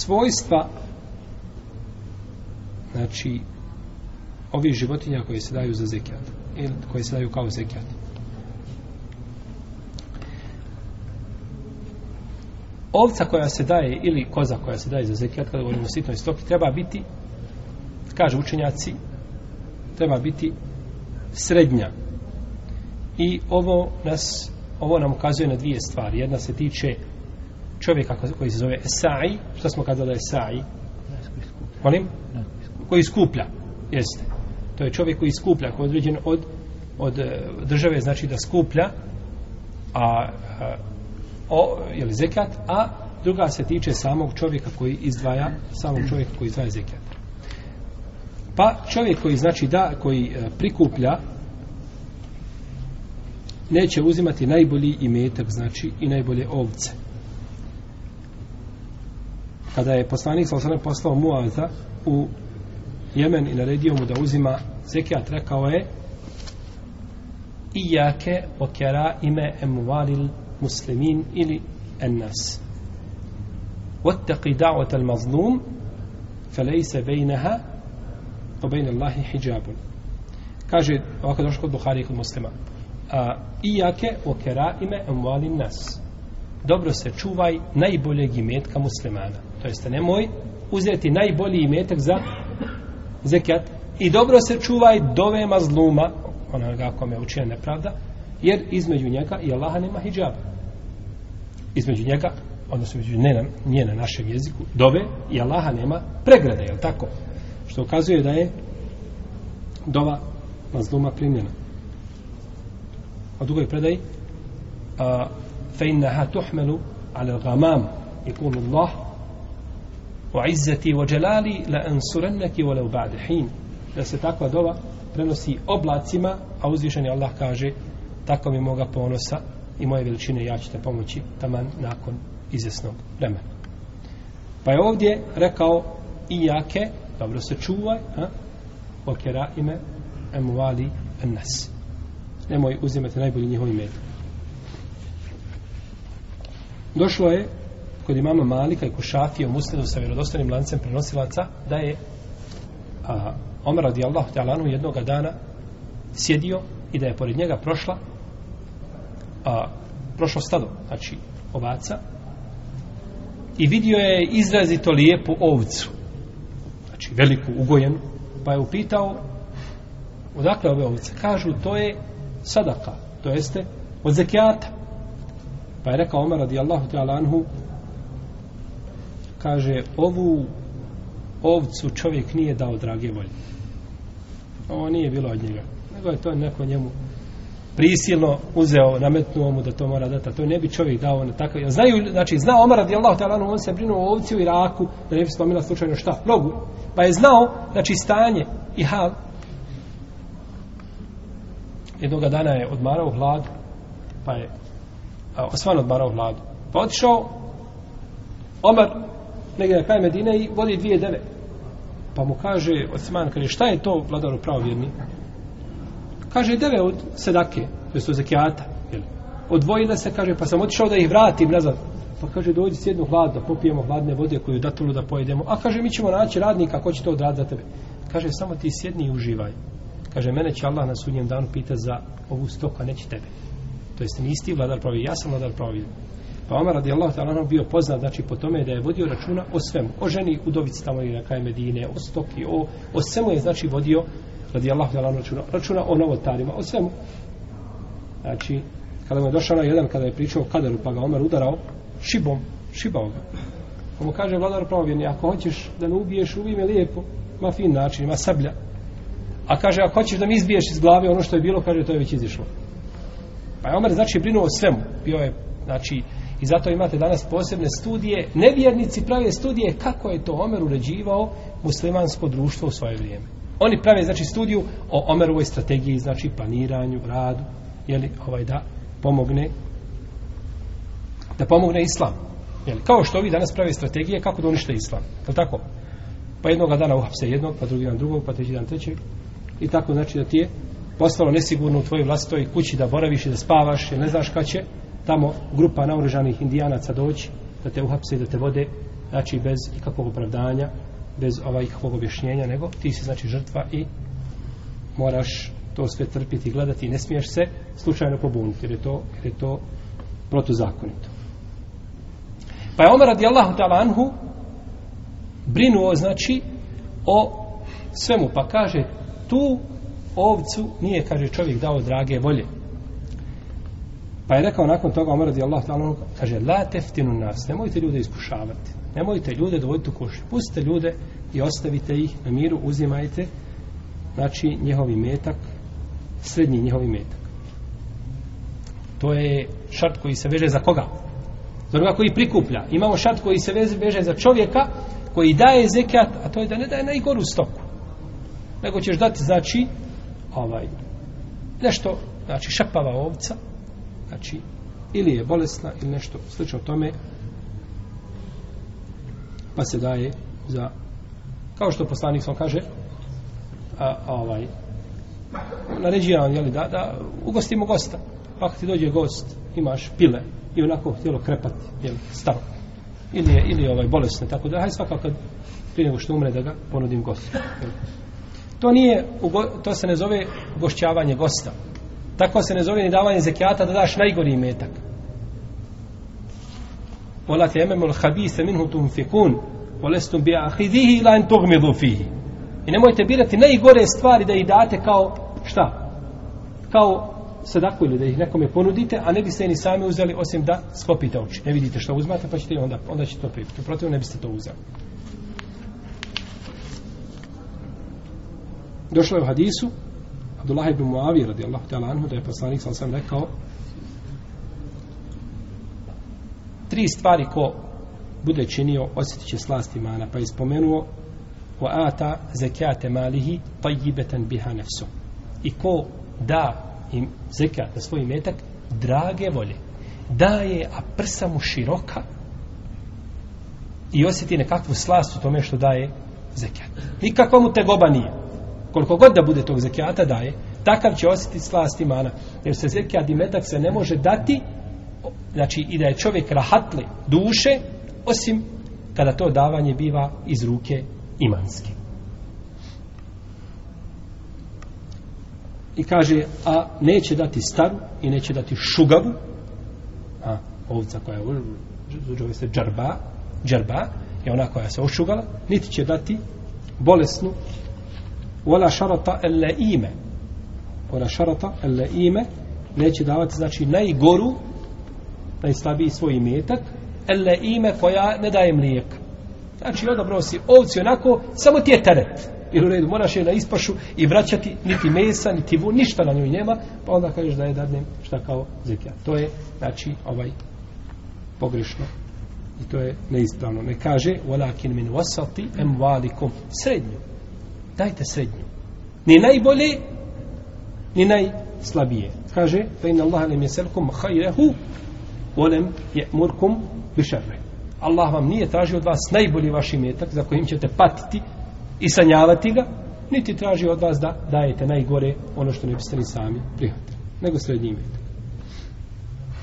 svojstva znači ovih životinja koje se daju za zekijat ili koje se daju kao zekijat ovca koja se daje ili koza koja se daje za zekijat kada govorimo o sitnoj stoki treba biti kaže učenjaci treba biti srednja i ovo nas ovo nam ukazuje na dvije stvari jedna se tiče čovjeka koji se zove Esai, što smo kazali Esai? Molim? Koji skuplja, jeste. To je čovjek koji skuplja, koji je određen od, od e, države, znači da skuplja a, e, o, jeli zekat, a druga se tiče samog čovjeka koji izdvaja, samog čovjeka koji izdvaja zekat. Pa čovjek koji znači da, koji e, prikuplja, neće uzimati najbolji imetak, znači i najbolje ovce kada je poslanik sa osanem poslao Muaza u Jemen i naredio mu da uzima zekijat, rekao je Ijake okjera ime emuvalil muslimin ili ennas. Otteqi da'vat al mazlum felejse bejneha o bejne Allahi hijabun. Kaže, ovako došlo kod Buhari i kod muslima. A, Ijake okjera ime emuvalil nas. Dobro se čuvaj najboljeg imetka muslimana. To jeste nemoj uzeti najbolji imetak za zekijat. I dobro se čuvaj dove mazluma, onoga kome je učinjena nepravda, jer između njega i Allaha nema hijaba. Između njega, odnosno između nje na, nje na našem jeziku, dove i Allaha nema pregrada, je tako? Što ukazuje da je dova mazluma primljena. A drugoj predaj, a, fe innaha tuhmelu ale gamam, i kunu Allahu, o izzeti o dželali la ensurenneki o leubadehin da se takva dova prenosi oblacima a uzvišen je Allah kaže tako mi moga ponosa i moje veličine ja ću te pomoći taman nakon izvesnog vremena pa je ovdje rekao i jake dobro se čuvaj a? o kera ime emuali en nas nemoj uzimati najbolji njihovi med došlo je kod imama Malika i Kušafija u Musnedu sa vjerodostanim lancem prenosilaca da je a, Omer radijallahu ta'lanu jednoga dana sjedio i da je pored njega prošla a, prošlo stado, znači ovaca i vidio je izrazito lijepu ovcu znači veliku, ugojenu pa je upitao odakle ove ovce, kažu to je sadaka, to jeste od zekijata pa je rekao Omer radijallahu ta'lanu kaže ovu ovcu čovjek nije dao drage volje ovo nije bilo od njega nego je to neko njemu prisilno uzeo, nametnuo mu da to mora dati, to ne bi čovjek dao na takav, ja znaju, znači zna Omar radijallahu ta'ala, on se brinuo o ovci u Iraku, da ne bi spomenula slučajno šta, nogu, pa je znao, znači stanje i hal. Jednoga dana je odmarao hlad, pa je, a, osvan odmarao hlad, pa otišao, Omar negdje na kraju Medine i vodi dvije deve. Pa mu kaže Osman, kaže, šta je to vladaru pravovjerni? Kaže, deve od sedake, to su zakijata, jel? Odvojile se, kaže, pa sam otišao da ih vratim nazad. Pa kaže, dođi sjednu hlad, da popijemo hladne vode koju datulu da pojedemo. A kaže, mi ćemo naći radnika, ko će to odrad za tebe? Kaže, samo ti sjedni i uživaj. Kaže, mene će Allah na sudnjem danu pita za ovu stoku, a neće tebe. To jest, nisi ti vladar pravi, ja sam vladar pravi. Pa Omar radijallahu ta'ala anhu bio poznat znači po tome da je vodio računa o svemu, o ženi, udovici tamo i na kraju Medine, o stoki, o, o svemu je znači vodio radijallahu ta'ala anhu računa, računa o novotarima, o svemu. Znači, kada mu je došao jedan kada je pričao o kaderu, pa ga Omar udarao šibom, šibao ga. Pa mu kaže vladar pravovjerni, ako hoćeš da me ubiješ, ubij me lijepo, ma fin način, ma sablja. A kaže, ako hoćeš da mi izbiješ iz glave ono što je bilo, kaže, to je već izišlo. Pa je Omer, znači, brinuo o svemu. Bio je, znači, I zato imate danas posebne studije, nevjernici prave studije kako je to Omer uređivao muslimansko društvo u svoje vrijeme. Oni prave znači studiju o Omerovoj strategiji, znači planiranju, radu, je li ovaj da pomogne da pomogne islam. Je li kao što vi danas prave strategije kako da unište islam. Je tako? Pa jednog dana uhapse jednog, pa drugi dan drugog, pa treći dan trećeg. I tako znači da ti je postalo nesigurno u tvojoj vlastitoj kući da boraviš i da spavaš, jer ne znaš kada će tamo grupa naoružanih indijanaca doći da te uhapse i da te vode znači bez ikakvog opravdanja bez ovaj ikakvog objašnjenja nego ti si znači žrtva i moraš to sve trpiti i gledati ne smiješ se slučajno pobuniti jer je to, jer je to protuzakonito pa je Omer radijallahu ta'ala anhu brinuo znači o svemu pa kaže tu ovcu nije kaže čovjek dao drage volje Pa je rekao nakon toga Omer radi Allah ta'ala kaže la teftinu nas, nemojte ljude iskušavati. Nemojte ljude dovoditi u kušnju. Pustite ljude i ostavite ih na miru, uzimajte znači njihovi metak, srednji njihovi metak. To je šart koji se veže za koga? Za onoga koji prikuplja. Imamo šart koji se veže, veže za čovjeka koji daje zekat, a to je da ne daje najgoru stoku. Nego ćeš dati, znači, ovaj, nešto, znači, šapava ovca, znači ili je bolesna ili nešto slično tome pa se daje za kao što poslanik sam kaže a, a ovaj naređi vam jeli, da, da ugostimo gosta pa ti dođe gost imaš pile i onako htjelo krepati jel, staro ili je ili ovaj bolesne tako da aj svakako kad prije nego što umre da ga ponudim gostu jel. to nije to se ne zove gošćavanje gosta Tako se ne zove ni davanje zekijata da daš najgori metak. Ola te ememul habise minhu tum fikun, olestum bi ahidihi ila en tugmidu fihi. I nemojte birati najgore stvari da ih date kao, šta? Kao sadaku ili da ih nekome ponudite, a ne biste ni sami uzeli osim da sklopite oči. Ne vidite što uzmate, pa ćete onda, onda ćete to pripiti. Protivno ne biste to uzeli. Došlo je u hadisu, Abdullah ibn Muavi radijallahu ta'ala anhu da je poslanik sa osam rekao tri stvari ko bude činio osjetit će slast imana pa je spomenuo wa ata zekate malihi tajibetan biha nefso i ko da im zekat na svoj metak drage volje daje a prsa mu široka i osjeti nekakvu slast u tome što daje zekat nikakva mu tegoba nije koliko god da bude tog zekijata daje, takav će osjetiti slast imana. Jer se zekijat i metak se ne može dati, znači i da je čovjek rahatli duše, osim kada to davanje biva iz ruke imanske. I kaže, a neće dati staru i neće dati šugavu, a ovca koja je zove se džarba, džarba, je ona koja se ošugala, niti će dati bolesnu ولا شرط الا ايمه ولا شرط الا ايمه neće davati znači najgoru najslabiji svoj imetak ele ime koja ne daje mlijeka znači odabrao si ovci onako samo ti je teret jer u redu moraš je na ispašu i vraćati niti mesa, niti vu, ništa na njoj nema pa onda kažeš da je dadnem šta kao zekija to je znači ovaj pogrešno i to je neispravno ne kaže walakin min wasati em valikom srednju dajte srednju. Ni najbolje, ni najslabije. Kaže, fe inna Allah nem jeselkum hajrehu, volem je murkum bišarve. Allah vam nije tražio od vas najbolji vaš imetak za kojim ćete patiti i sanjavati ga, niti traži od vas da dajete najgore ono što ne biste ni sami prihvatili, nego srednji imetak.